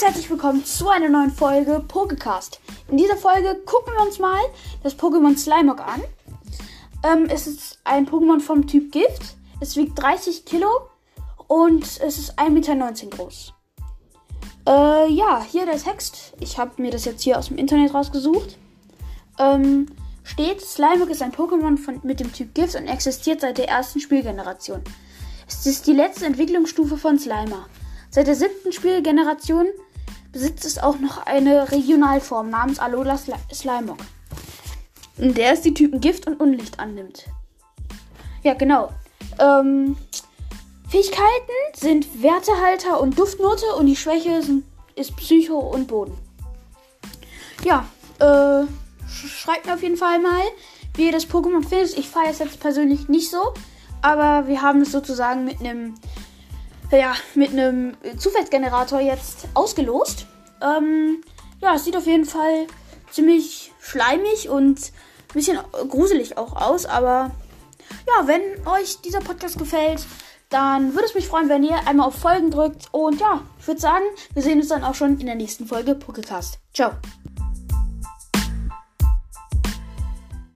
und herzlich willkommen zu einer neuen Folge Pokecast. In dieser Folge gucken wir uns mal das Pokémon Slimeock an. Ähm, es ist ein Pokémon vom Typ Gift. Es wiegt 30 Kilo und es ist 1,19 Meter groß. Äh, ja, hier der Text. Ich habe mir das jetzt hier aus dem Internet rausgesucht. Ähm, steht, Slimeock ist ein Pokémon von, mit dem Typ Gift und existiert seit der ersten Spielgeneration. Es ist die letzte Entwicklungsstufe von Slimer. Seit der siebten Spielgeneration besitzt es auch noch eine Regionalform namens Alola Sli Slimeock, in der es die Typen Gift und Unlicht annimmt. Ja, genau. Ähm, Fähigkeiten sind Wertehalter und Duftnote und die Schwäche sind, ist Psycho und Boden. Ja, äh, schreibt mir auf jeden Fall mal, wie ihr das Pokémon findet. Ich feiere es jetzt persönlich nicht so, aber wir haben es sozusagen mit einem ja, mit einem Zufallsgenerator jetzt ausgelost. Ähm, ja, es sieht auf jeden Fall ziemlich schleimig und ein bisschen gruselig auch aus. Aber ja, wenn euch dieser Podcast gefällt, dann würde es mich freuen, wenn ihr einmal auf Folgen drückt. Und ja, ich würde sagen, wir sehen uns dann auch schon in der nächsten Folge Pokecast. Ciao.